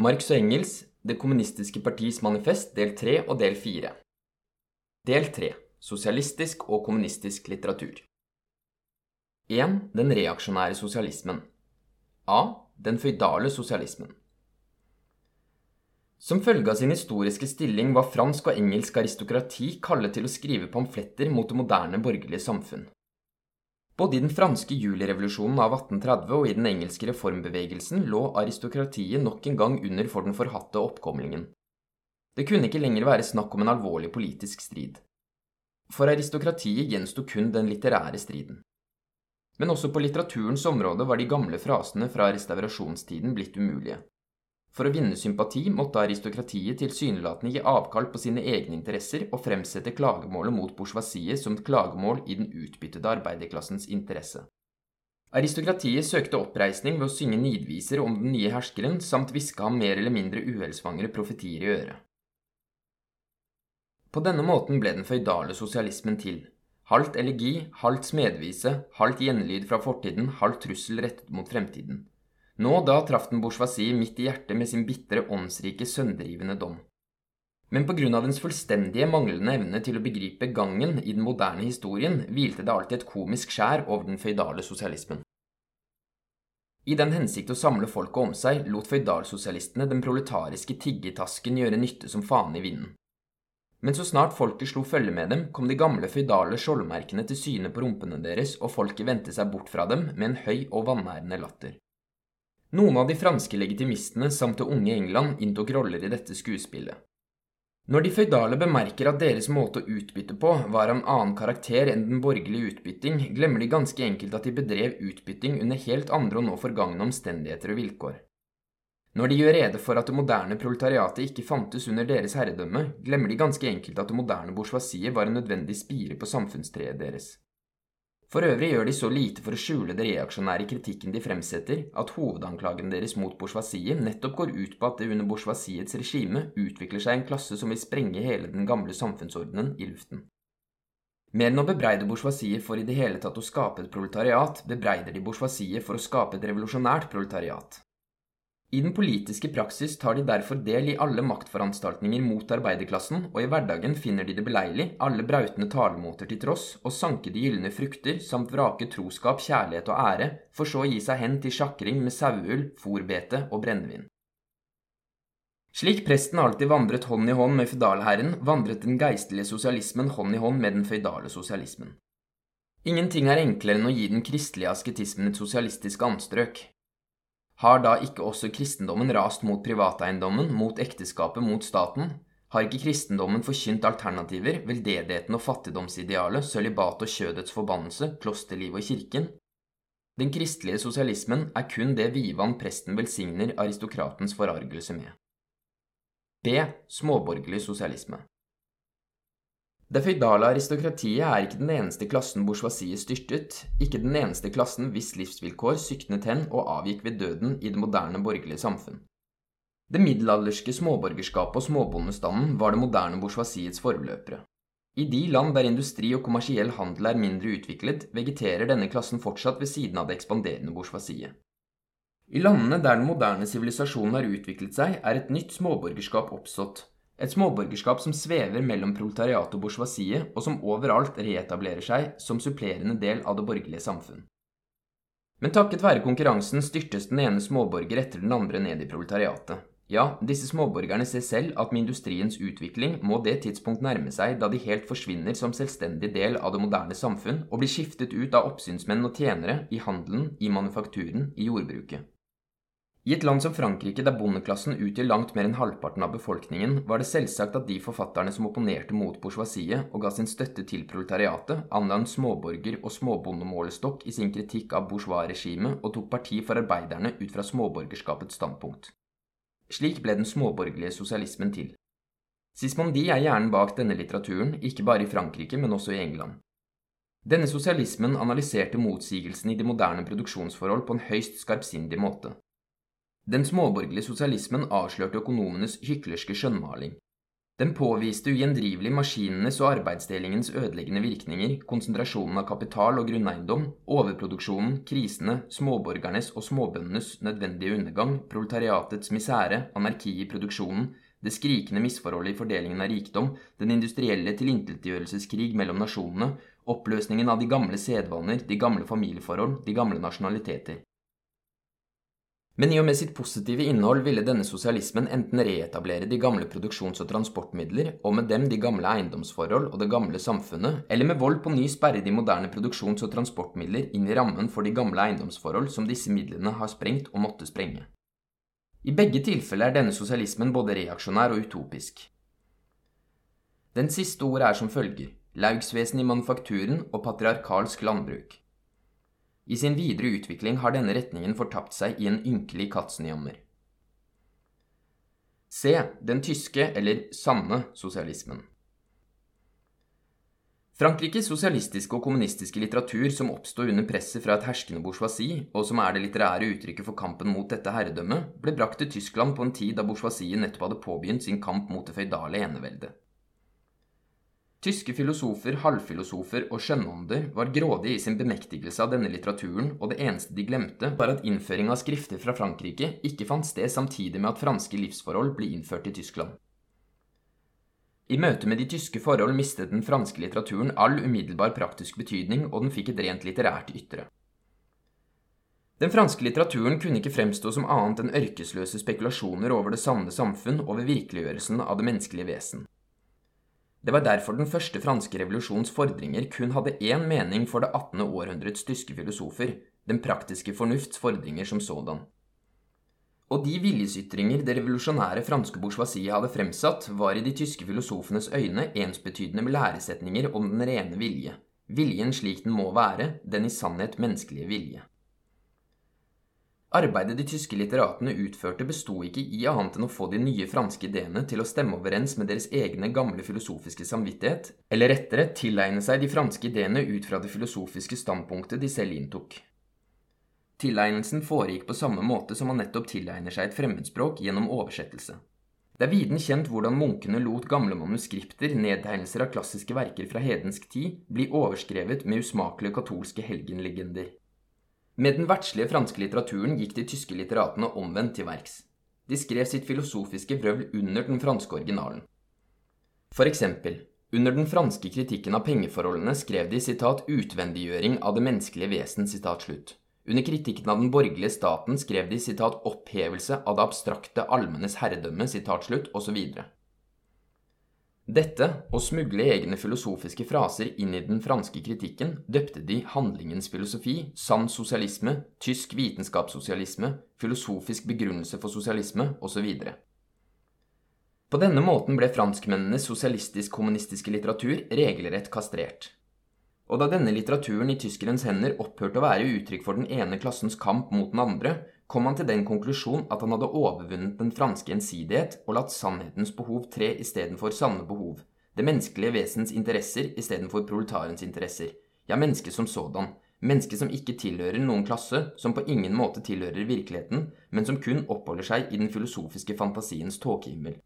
Marx og Engels, Det kommunistiske partis manifest, del 3 og del 4. Del 3. Sosialistisk og kommunistisk litteratur. 1. Den reaksjonære sosialismen. A. Den føydale sosialismen. Som følge av sin historiske stilling var fransk og engelsk aristokrati kallet til å skrive pamfletter mot det moderne borgerlige samfunn. Både i den franske julirevolusjonen av 1830 og i den engelske reformbevegelsen lå aristokratiet nok en gang under for den forhatte oppkomlingen. Det kunne ikke lenger være snakk om en alvorlig politisk strid. For aristokratiet gjensto kun den litterære striden. Men også på litteraturens område var de gamle frasene fra restaurasjonstiden blitt umulige. For å vinne sympati måtte aristokratiet tilsynelatende gi avkall på sine egne interesser og fremsette klagemålet mot bourgeoisiet som et klagemål i den utbyttede arbeiderklassens interesse. Aristokratiet søkte oppreisning ved å synge nidviser om den nye herskeren, samt hviske ham mer eller mindre uhellsvangre profetier i øret. På denne måten ble den føydale sosialismen til. Halvt elegi, halvt smedvise, halvt gjenlyd fra fortiden, halvt trussel rettet mot fremtiden. Nå da traff den bourgeoisie midt i hjertet med sin bitre, åndsrike, sønderrivende dom. Men av dens fullstendige manglende evne til å begripe gangen i den moderne historien, hvilte det alltid et komisk skjær over den føydale sosialismen. I den hensikt å samle folket om seg, lot føydalsosialistene den proletariske tiggetasken gjøre nytte som faen i vinden. Men så snart folket slo følge med dem, kom de gamle føydale skjoldmerkene til syne på rumpene deres, og folket vendte seg bort fra dem med en høy og vanærende latter. Noen av de franske legitimistene samt det unge England inntok roller i dette skuespillet. Når de føydale bemerker at deres måte å utbytte på var en annen karakter enn den borgerlige utbytting, glemmer de ganske enkelt at de bedrev utbytting under helt andre og nå forgangne omstendigheter og vilkår. Når de gjør rede for at det moderne proletariatet ikke fantes under deres herredømme, glemmer de ganske enkelt at det moderne bourgeoisiet var en nødvendig spire på samfunnstreet deres. For øvrig gjør de så lite for å skjule det reaksjonære kritikken de fremsetter, at hovedanklagen deres mot bourgeoisiet nettopp går ut på at det under bourgeoisiets regime utvikler seg en klasse som vil sprenge hele den gamle samfunnsordenen i luften. Mer enn å bebreide bourgeoisiet for i det hele tatt å skape et proletariat, bebreider de bourgeoisiet for å skape et revolusjonært proletariat. I den politiske praksis tar de derfor del i alle maktforanstaltninger mot arbeiderklassen, og i hverdagen finner de det beleilig, alle brautende talemoter til tross, å sanke de gylne frukter samt vrake troskap, kjærlighet og ære, for så å gi seg hen til sjakring med saueull, fòrbete og brennevin. Slik presten alltid vandret hånd i hånd med føydalherren, vandret den geistlige sosialismen hånd i hånd med den føydale sosialismen. Ingenting er enklere enn å gi den kristelige asketismen et sosialistisk anstrøk. Har da ikke også kristendommen rast mot privateiendommen, mot ekteskapet, mot staten? Har ikke kristendommen forkynt alternativer, veldedigheten og fattigdomsidealet, sølibat og kjødets forbannelse, klosterlivet og kirken? Den kristelige sosialismen er kun det Vivan presten velsigner aristokratens forargelse med. B. Småborgerlig sosialisme. Det føydale aristokratiet er ikke den eneste klassen bourgeoisiet styrtet, ikke den eneste klassen hvis livsvilkår syknet hen og avgikk ved døden i det moderne borgerlige samfunn. Det middelalderske småborgerskapet og småbondestanden var det moderne bourgeoisiets forløpere. I de land der industri og kommersiell handel er mindre utviklet, vegeterer denne klassen fortsatt ved siden av det ekspanderende bourgeoisiet. I landene der den moderne sivilisasjonen har utviklet seg, er et nytt småborgerskap oppstått, et småborgerskap som svever mellom proletariatet og bourgeoisiet, og som overalt reetablerer seg som supplerende del av det borgerlige samfunn. Men takket være konkurransen styrtes den ene småborger etter den andre ned i proletariatet. Ja, disse småborgerne ser selv at med industriens utvikling må det tidspunkt nærme seg da de helt forsvinner som selvstendig del av det moderne samfunn og blir skiftet ut av oppsynsmenn og tjenere i handelen, i manufakturen, i jordbruket. I et land som Frankrike, der bondeklassen utgjør langt mer enn halvparten av befolkningen, var det selvsagt at de forfatterne som opponerte mot bourgeoisiet og ga sin støtte til proletariatet, anla en småborger- og småbondemålestokk i sin kritikk av bourgeois-regimet og tok parti for arbeiderne ut fra småborgerskapets standpunkt. Slik ble den småborgerlige sosialismen til. Sismondi er hjernen bak denne litteraturen, ikke bare i Frankrike, men også i England. Denne sosialismen analyserte motsigelsen i de moderne produksjonsforhold på en høyst skarpsindig måte. Den småborgerlige sosialismen avslørte økonomenes hyklerske skjønnmaling. Den påviste ugjendrivelig maskinenes og arbeidsdelingens ødeleggende virkninger, konsentrasjonen av kapital og grunneiendom, overproduksjonen, krisene, småborgernes og småbøndenes nødvendige undergang, proletariatets misere, anarki i produksjonen, det skrikende misforholdet i fordelingen av rikdom, den industrielle tilintetgjørelseskrig mellom nasjonene, oppløsningen av de gamle sedvaner, de gamle familieforhold, de gamle nasjonaliteter. Men i og med sitt positive innhold ville denne sosialismen enten reetablere de gamle produksjons- og transportmidler, og med dem de gamle eiendomsforhold og det gamle samfunnet, eller med vold på ny sperre de moderne produksjons- og transportmidler inn i rammen for de gamle eiendomsforhold som disse midlene har sprengt og måtte sprenge. I begge tilfeller er denne sosialismen både reaksjonær og utopisk. Den siste ordet er som følger laugsvesen i manufakturen og patriarkalsk landbruk. I sin videre utvikling har denne retningen fortapt seg i en ynkelig katzenjammer. Se den tyske, eller sanne, sosialismen. Frankrikes sosialistiske og kommunistiske litteratur som oppsto under presset fra et herskende bourgeoisie, og som er det litterære uttrykket for kampen mot dette herredømmet, ble brakt til Tyskland på en tid da bourgeoisiet nettopp hadde påbegynt sin kamp mot det føydale eneveldet. Tyske filosofer, halvfilosofer og skjønnånder var grådige i sin bemektigelse av denne litteraturen, og det eneste de glemte, var at innføring av skrifter fra Frankrike ikke fant sted samtidig med at franske livsforhold ble innført i Tyskland. I møte med de tyske forhold mistet den franske litteraturen all umiddelbar praktisk betydning, og den fikk et rent litterært ytre. Den franske litteraturen kunne ikke fremstå som annet enn ørkesløse spekulasjoner over det sanne samfunn og ved virkeliggjørelsen av det menneskelige vesen. Det var derfor den første franske revolusjons fordringer kun hadde én mening for det 18. århundrets tyske filosofer, den praktiske fornufts fordringer som sådan. Og de viljesytringer det revolusjonære franske bourgeoisiet hadde fremsatt, var i de tyske filosofenes øyne ensbetydende med læresetninger om den rene vilje, viljen slik den må være, den i sannhet menneskelige vilje. Arbeidet de tyske litteratene utførte, besto ikke i annet enn å få de nye franske ideene til å stemme overens med deres egne gamle filosofiske samvittighet, eller rettere tilegne seg de franske ideene ut fra det filosofiske standpunktet de selv inntok. Tilegnelsen foregikk på samme måte som man nettopp tilegner seg et fremmedspråk gjennom oversettelse. Det er viden kjent hvordan munkene lot gamle manuskripter, nedtegnelser av klassiske verker fra hedensk tid, bli overskrevet med usmakelige katolske helgenlegender. Med den verdslige franske litteraturen gikk de tyske litteratene omvendt til verks. De skrev sitt filosofiske vrøvl under den franske originalen. For eksempel, under den franske kritikken av pengeforholdene skrev de sitat 'utvendiggjøring av det menneskelige vesen'. sitat slutt. Under kritikken av den borgerlige staten skrev de sitat 'opphevelse av det abstrakte allmennes herredømme', sitat slutt, osv. Dette, å smugle egne filosofiske fraser inn i den franske kritikken, døpte de handlingens filosofi, sann sosialisme, tysk vitenskapssosialisme, filosofisk begrunnelse for sosialisme osv. På denne måten ble franskmennenes sosialistisk-kommunistiske litteratur regelrett kastrert. Og da denne litteraturen i tyskerens hender opphørte å være uttrykk for den ene klassens kamp mot den andre, kom han til den konklusjon at han hadde overvunnet den franske ensidighet og latt sannhetens behov tre istedenfor sanne behov, det menneskelige vesens interesser istedenfor proletarens interesser, ja, mennesket som sådan, mennesket som ikke tilhører noen klasse, som på ingen måte tilhører virkeligheten, men som kun oppholder seg i den filosofiske fantasiens tåkehimmel.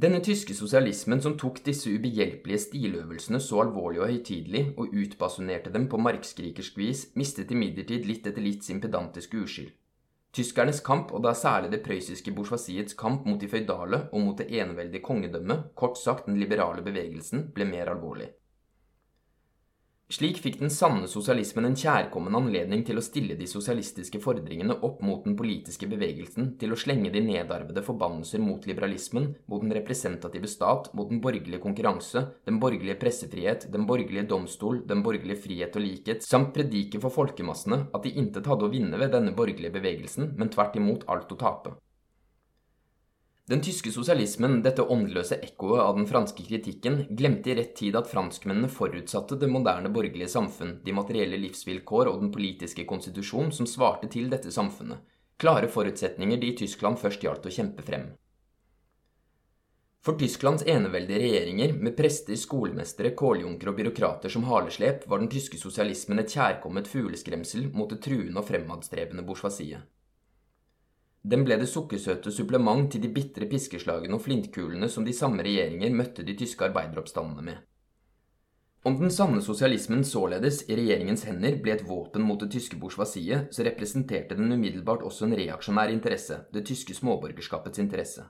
Denne tyske sosialismen som tok disse ubehjelpelige stiløvelsene så alvorlig og høytidelig, og utbasunerte dem på markskrikersk vis, mistet imidlertid litt etter litt sin pedantiske uskyld. Tyskernes kamp, og da særlig det prøyssiske bourgeoisiets kamp mot de føydale og mot det eneveldige kongedømmet, kort sagt den liberale bevegelsen, ble mer alvorlig. Slik fikk den sanne sosialismen en kjærkommen anledning til å stille de sosialistiske fordringene opp mot den politiske bevegelsen, til å slenge de nedarvede forbannelser mot liberalismen, mot den representative stat, mot den borgerlige konkurranse, den borgerlige pressefrihet, den borgerlige domstol, den borgerlige frihet og likhet, samt predike for folkemassene at de intet hadde å vinne ved denne borgerlige bevegelsen, men tvert imot alt å tape. Den tyske sosialismen, dette åndeløse ekkoet av den franske kritikken, glemte i rett tid at franskmennene forutsatte det moderne borgerlige samfunn, de materielle livsvilkår og den politiske konstitusjon som svarte til dette samfunnet, klare forutsetninger de i Tyskland først gjaldt å kjempe frem. For Tysklands eneveldige regjeringer, med prester, skolemestere, kåljunker og byråkrater som haleslep, var den tyske sosialismen et kjærkommet fugleskremsel mot det truende og fremadstrebende bourgeoisiet. Den ble det sukkersøte supplement til de bitre piskeslagene og flintkulene som de samme regjeringer møtte de tyske arbeideroppstandene med. Om den sanne sosialismen således i regjeringens hender ble et våpen mot det tyske bourgeoisiet, så representerte den umiddelbart også en reaksjonær interesse, det tyske småborgerskapets interesse.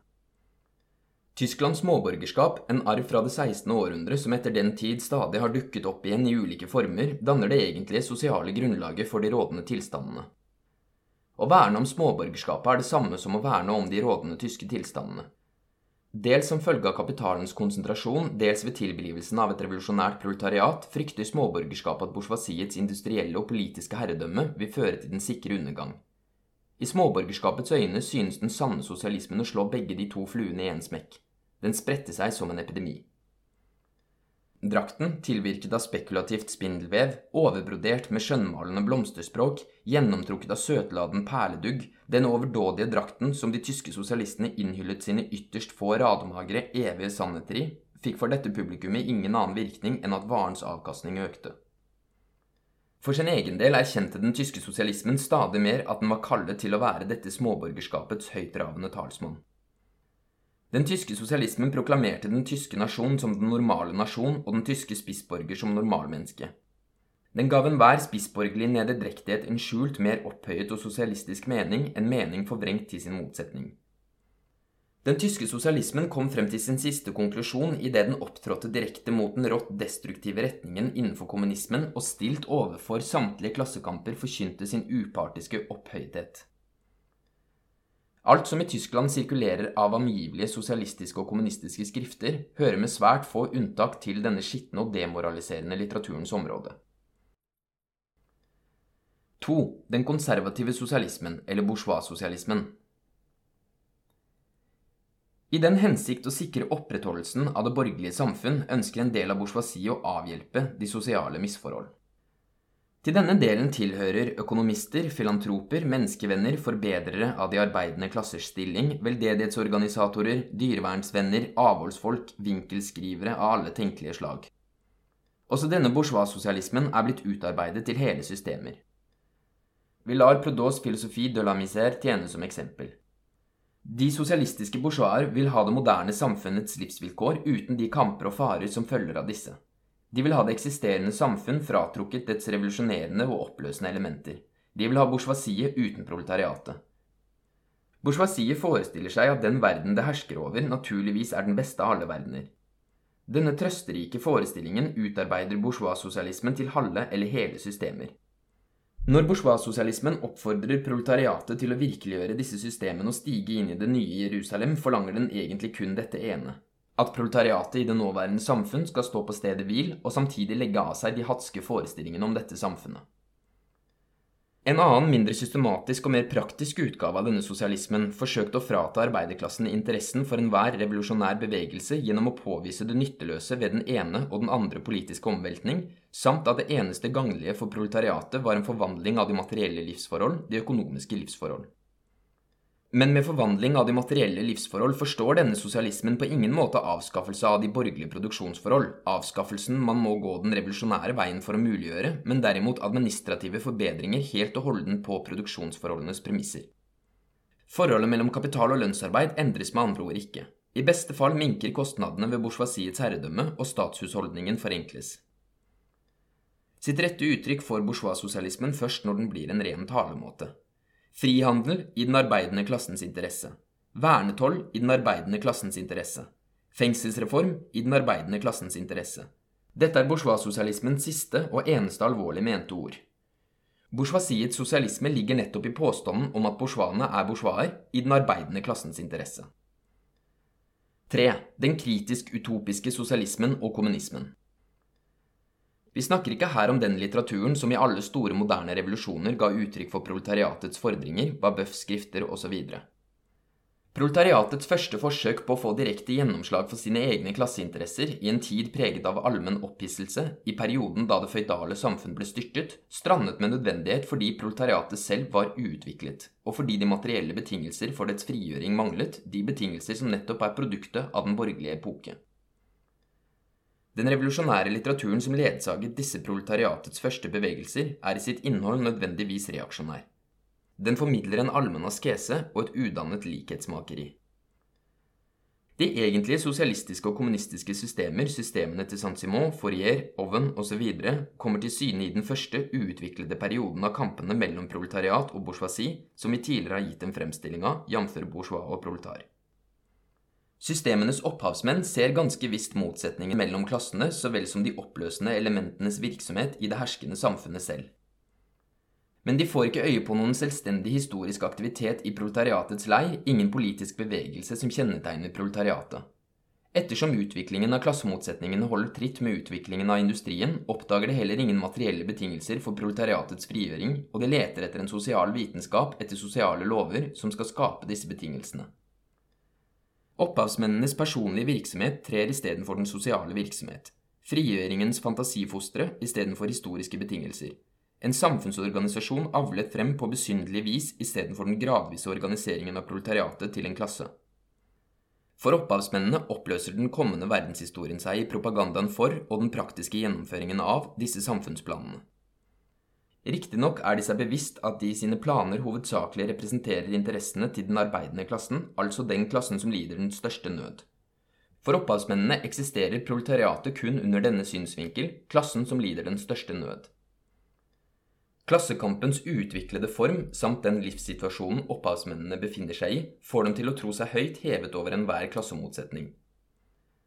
Tysklands småborgerskap, en arv fra det 16. århundre som etter den tid stadig har dukket opp igjen i ulike former, danner det egentlige sosiale grunnlaget for de rådende tilstandene. Å verne om småborgerskapet er det samme som å verne om de rådende tyske tilstandene. Dels som følge av kapitalens konsentrasjon, dels ved tilblivelsen av et revolusjonært proletariat, frykter småborgerskapet at bourgeoisiets industrielle og politiske herredømme vil føre til den sikre undergang. I småborgerskapets øyne synes den sanne sosialismen å slå begge de to fluene i én smekk. Den spredte seg som en epidemi. Drakten, tilvirket av spekulativt spindelvev, overbrodert med skjønnmalende blomsterspråk, gjennomtrukket av søtladen perledugg, den overdådige drakten som de tyske sosialistene innhyllet sine ytterst få radmagre, evige sannheter i, fikk for dette publikummet ingen annen virkning enn at varens avkastning økte. For sin egen del erkjente den tyske sosialismen stadig mer at den var kallet til å være dette småborgerskapets høytravende talsmann. Den tyske sosialismen proklamerte den tyske nasjon som den normale nasjon og den tyske spissborger som normalmenneske. Den gav enhver spissborgerlig nederdrektighet en skjult, mer opphøyet og sosialistisk mening, en mening forvrengt til sin motsetning. Den tyske sosialismen kom frem til sin siste konklusjon idet den opptrådte direkte mot den rått destruktive retningen innenfor kommunismen og stilt overfor samtlige klassekamper forkynte sin upartiske opphøythet. Alt som i Tyskland sirkulerer av angivelige sosialistiske og kommunistiske skrifter, hører med svært få unntak til denne skitne og demoraliserende litteraturens område. 2. Den konservative sosialismen, eller bourgeois-sosialismen. I den hensikt å sikre opprettholdelsen av det borgerlige samfunn ønsker en del av bourgeoisiet å avhjelpe de sosiale misforhold. Til denne delen tilhører økonomister, filantroper, menneskevenner, forbedrere av de arbeidende klassers stilling, veldedighetsorganisatorer, dyrevernsvenner, avholdsfolk, vinkelskrivere av alle tenkelige slag. Også denne bourgeois-sosialismen er blitt utarbeidet til hele systemer. Vi lar Prodos filosofi de la misère tjene som eksempel. De sosialistiske bourgeoiser vil ha det moderne samfunnets livsvilkår uten de kamper og farer som følger av disse. De vil ha det eksisterende samfunn fratrukket dets revolusjonerende og oppløsende elementer. De vil ha bourgeoisiet uten proletariatet. Bourgeoisiet forestiller seg at den verden det hersker over, naturligvis er den beste av alle verdener. Denne trøsterike forestillingen utarbeider bourgeois-sosialismen til halve eller hele systemer. Når bourgeois-sosialismen oppfordrer proletariatet til å virkeliggjøre disse systemene og stige inn i det nye Jerusalem, forlanger den egentlig kun dette ene at proletariatet i det nåværende samfunn skal stå på stedet hvil og samtidig legge av seg de hatske forestillingene om dette samfunnet. En annen, mindre systematisk og mer praktisk utgave av denne sosialismen forsøkte å frata arbeiderklassen interessen for enhver revolusjonær bevegelse gjennom å påvise det nytteløse ved den ene og den andre politiske omveltning, samt at det eneste ganglige for proletariatet var en forvandling av de materielle livsforhold, de økonomiske livsforhold. Men med forvandling av de materielle livsforhold forstår denne sosialismen på ingen måte avskaffelse av de borgerlige produksjonsforhold, avskaffelsen man må gå den revolusjonære veien for å muliggjøre, men derimot administrative forbedringer helt og holden på produksjonsforholdenes premisser. Forholdet mellom kapital og lønnsarbeid endres med andre ord ikke. I beste fall minker kostnadene ved bourgeoisiets herredømme, og statshusholdningen forenkles. Sitt rette uttrykk får bourgeois-sosialismen først når den blir en ren talemåte. Frihandel i den arbeidende klassens interesse. Vernetoll i den arbeidende klassens interesse. Fengselsreform i den arbeidende klassens interesse. Dette er bourgeois-sosialismens siste og eneste alvorlig mente ord. Bourgeoisiets sosialisme ligger nettopp i påstanden om at bourgeoisene er bourgeoiser i den arbeidende klassens interesse. 3. Den kritisk-utopiske sosialismen og kommunismen. Vi snakker ikke her om den litteraturen som i alle store moderne revolusjoner ga uttrykk for proletariatets fordringer, Babeufs skrifter osv. Proletariatets første forsøk på å få direkte gjennomslag for sine egne klasseinteresser i en tid preget av allmenn opphisselse, i perioden da det føydale samfunn ble styrtet, strandet med nødvendighet fordi proletariatet selv var uutviklet, og fordi de materielle betingelser for dets frigjøring manglet, de betingelser som nettopp er produktet av den borgerlige epoke. Den revolusjonære litteraturen som ledsaget disse proletariatets første bevegelser, er i sitt innhold nødvendigvis reaksjonær. Den formidler en allmenn askese og et udannet likhetsmakeri. De egentlige sosialistiske og kommunistiske systemer, systemene til Saint-Simon, Fourier, Oven osv., kommer til syne i den første uutviklede perioden av kampene mellom proletariat og bourgeoisie, som vi tidligere har gitt en fremstilling av, jf. bourgeois og proletar. Systemenes opphavsmenn ser ganske visst motsetningen mellom klassene så vel som de oppløsende elementenes virksomhet i det herskende samfunnet selv. Men de får ikke øye på noen selvstendig historisk aktivitet i proletariatets lei, ingen politisk bevegelse som kjennetegner proletariatet. Ettersom utviklingen av klassemotsetningene holder tritt med utviklingen av industrien, oppdager det heller ingen materielle betingelser for proletariatets frigjøring, og det leter etter en sosial vitenskap etter sosiale lover som skal skape disse betingelsene. Opphavsmennenes personlige virksomhet trer istedenfor den sosiale virksomhet. Frigjøringens fantasifostre istedenfor historiske betingelser. En samfunnsorganisasjon avlet frem på besynderlig vis istedenfor den gradvise organiseringen av proletariatet til en klasse. For opphavsmennene oppløser den kommende verdenshistorien seg i propagandaen for og den praktiske gjennomføringen av disse samfunnsplanene. Riktignok er de seg bevisst at de i sine planer hovedsakelig representerer interessene til den arbeidende klassen, altså den klassen som lider den største nød. For opphavsmennene eksisterer proletariatet kun under denne synsvinkel, klassen som lider den største nød. Klassekampens utviklede form samt den livssituasjonen opphavsmennene befinner seg i, får dem til å tro seg høyt hevet over enhver klassemotsetning.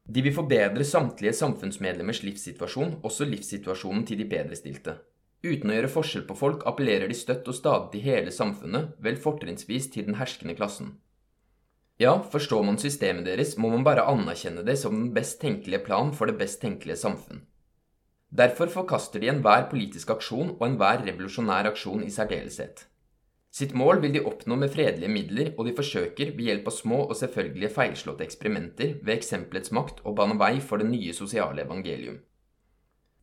De vil forbedre samtlige samfunnsmedlemmers livssituasjon, også livssituasjonen til de bedrestilte. Uten å gjøre forskjell på folk appellerer de støtt og stadig hele samfunnet, vel fortrinnsvis til den herskende klassen. Ja, forstår man systemet deres, må man bare anerkjenne det som den best tenkelige plan for det best tenkelige samfunn. Derfor forkaster de enhver politisk aksjon og enhver revolusjonær aksjon i særdeleshet. Sitt mål vil de oppnå med fredelige midler, og de forsøker ved hjelp av små og selvfølgelige feilslåtte eksperimenter ved eksempelets makt å bane vei for det nye sosiale evangelium.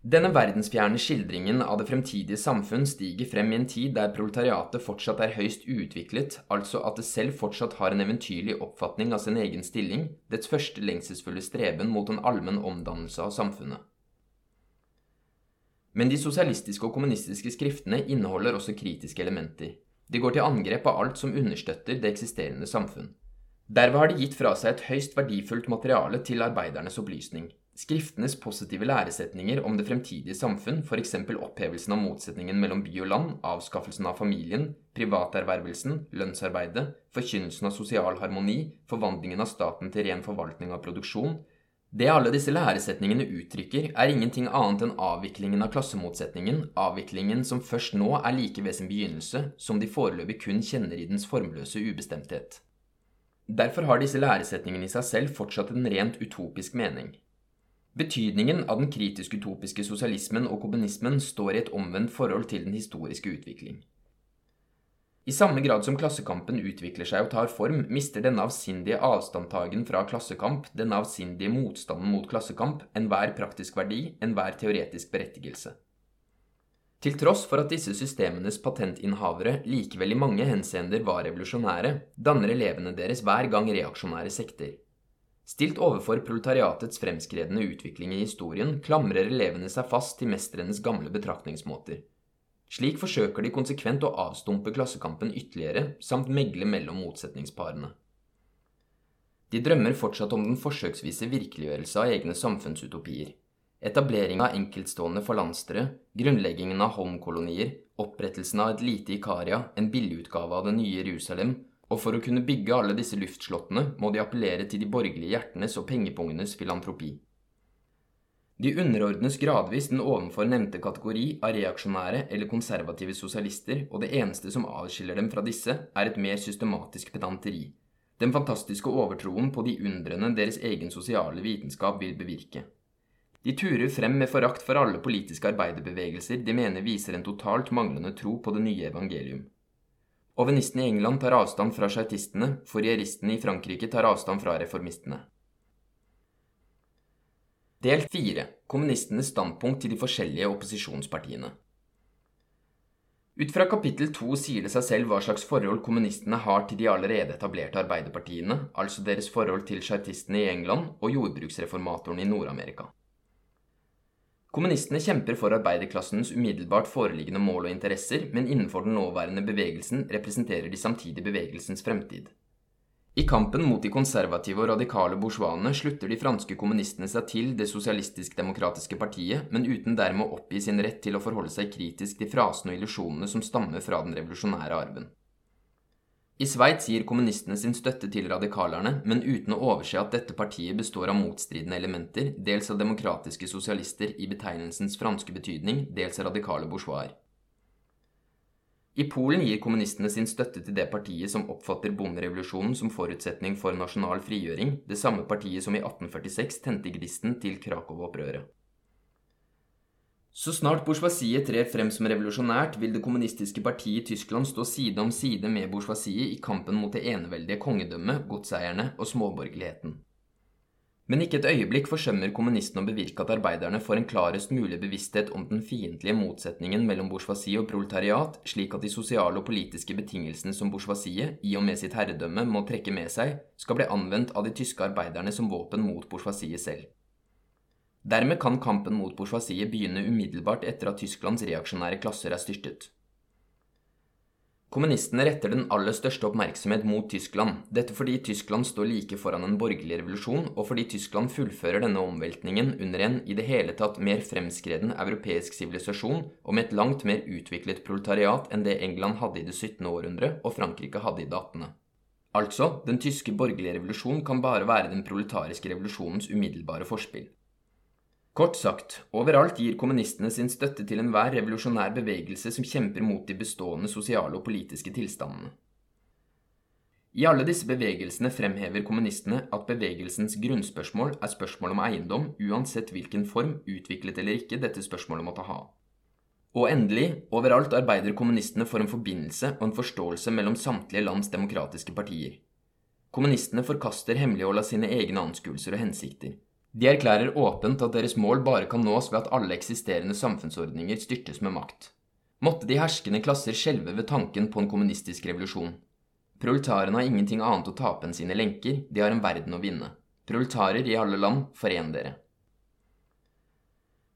Denne verdensfjerne skildringen av det fremtidige samfunn stiger frem i en tid der proletariatet fortsatt er høyst uutviklet, altså at det selv fortsatt har en eventyrlig oppfatning av sin egen stilling, dets første lengselsfulle streben mot en allmenn omdannelse av samfunnet. Men de sosialistiske og kommunistiske skriftene inneholder også kritiske elementer. De går til angrep av alt som understøtter det eksisterende samfunn. Derved har de gitt fra seg et høyst verdifullt materiale til arbeidernes opplysning. Skriftenes positive læresetninger om det fremtidige samfunn, f.eks. opphevelsen av motsetningen mellom by og land, avskaffelsen av familien, privatervervelsen, lønnsarbeidet, forkynnelsen av sosial harmoni, forvandlingen av staten til ren forvaltning av produksjon, det alle disse læresetningene uttrykker, er ingenting annet enn avviklingen av klassemotsetningen, avviklingen som først nå er like ved sin begynnelse, som de foreløpig kun kjenner i dens formløse ubestemthet. Derfor har disse læresetningene i seg selv fortsatt en rent utopisk mening. Betydningen av den kritisk-utopiske sosialismen og kommunismen står i et omvendt forhold til den historiske utvikling. I samme grad som Klassekampen utvikler seg og tar form, mister denne avsindige avstandtagen fra klassekamp, denne avsindige motstanden mot klassekamp, enhver praktisk verdi, enhver teoretisk berettigelse. Til tross for at disse systemenes patentinnehavere likevel i mange henseender var revolusjonære, danner elevene deres hver gang reaksjonære sekter. Stilt overfor proletariatets fremskredende utvikling i historien, klamrer elevene seg fast til mestrenes gamle betraktningsmåter. Slik forsøker de konsekvent å avstumpe klassekampen ytterligere, samt megle mellom motsetningsparene. De drømmer fortsatt om den forsøksvise virkeliggjørelse av egne samfunnsutopier. Etablering av enkeltstående forlanstere, grunnleggingen av Holm-kolonier, opprettelsen av et lite Ikaria, en billigutgave av det nye Jerusalem, og for å kunne bygge alle disse luftslottene må de appellere til de borgerlige hjertenes og pengepungenes filantropi. De underordnes gradvis den ovenfor nevnte kategori av reaksjonære eller konservative sosialister, og det eneste som avskiller dem fra disse, er et mer systematisk pedanteri. Den fantastiske overtroen på de undrene deres egen sosiale vitenskap vil bevirke. De turer frem med forakt for alle politiske arbeiderbevegelser de mener viser en totalt manglende tro på det nye evangelium. Ovenistene i England tar avstand fra chartistene, forieristene i Frankrike tar avstand fra reformistene. Del 4. Kommunistenes standpunkt til de forskjellige opposisjonspartiene. Ut fra kapittel 2 sier det seg selv hva slags forhold kommunistene har til de allerede etablerte arbeiderpartiene, altså deres forhold til chartistene i England og jordbruksreformatorene i Nord-Amerika. Kommunistene kjemper for arbeiderklassens umiddelbart foreliggende mål og interesser, men innenfor den nåværende bevegelsen representerer de samtidig bevegelsens fremtid. I kampen mot de konservative og radikale bourgeoisene slutter de franske kommunistene seg til Det sosialistisk-demokratiske partiet, men uten dermed å oppgi sin rett til å forholde seg kritisk til frasene og illusjonene som stammer fra den revolusjonære arven. I Sveits gir kommunistene sin støtte til radikalerne, men uten å overse at dette partiet består av motstridende elementer, dels av demokratiske sosialister i betegnelsens franske betydning, dels av radikale bourgeoiser. I Polen gir kommunistene sin støtte til det partiet som oppfatter bonderevolusjonen som forutsetning for nasjonal frigjøring, det samme partiet som i 1846 tente gnisten til Krakow-opprøret. Så snart bourgeoisiet trer frem som revolusjonært, vil det kommunistiske partiet i Tyskland stå side om side med bourgeoisiet i kampen mot det eneveldige kongedømmet, godseierne og småborgerligheten. Men ikke et øyeblikk forsømmer kommunistene å bevirke at arbeiderne får en klarest mulig bevissthet om den fiendtlige motsetningen mellom bourgeoisie og proletariat, slik at de sosiale og politiske betingelsene som bourgeoisiet, i og med sitt herredømme, må trekke med seg, skal bli anvendt av de tyske arbeiderne som våpen mot bourgeoisiet selv. Dermed kan kampen mot bourgeoisiet begynne umiddelbart etter at Tysklands reaksjonære klasser er styrtet. Kommunistene retter den aller største oppmerksomhet mot Tyskland, dette fordi Tyskland står like foran en borgerlig revolusjon, og fordi Tyskland fullfører denne omveltningen under en i det hele tatt mer fremskreden europeisk sivilisasjon og med et langt mer utviklet proletariat enn det England hadde i det 17. århundre og Frankrike hadde i det 18. Altså, den tyske borgerlige revolusjonen kan bare være den proletariske revolusjonens umiddelbare forspill. Kort sagt, overalt gir kommunistene sin støtte til enhver revolusjonær bevegelse som kjemper mot de bestående sosiale og politiske tilstandene. I alle disse bevegelsene fremhever kommunistene at bevegelsens grunnspørsmål er spørsmål om eiendom, uansett hvilken form, utviklet eller ikke, dette spørsmålet måtte ha. Og endelig, overalt arbeider kommunistene for en forbindelse og en forståelse mellom samtlige lands demokratiske partier. Kommunistene forkaster hemmelighold av sine egne anskuelser og hensikter. De erklærer åpent at deres mål bare kan nås ved at alle eksisterende samfunnsordninger styrtes med makt. Måtte de herskende klasser skjelve ved tanken på en kommunistisk revolusjon. Proletarene har ingenting annet å tape enn sine lenker, de har en verden å vinne. Proletarer i alle land, foren dere.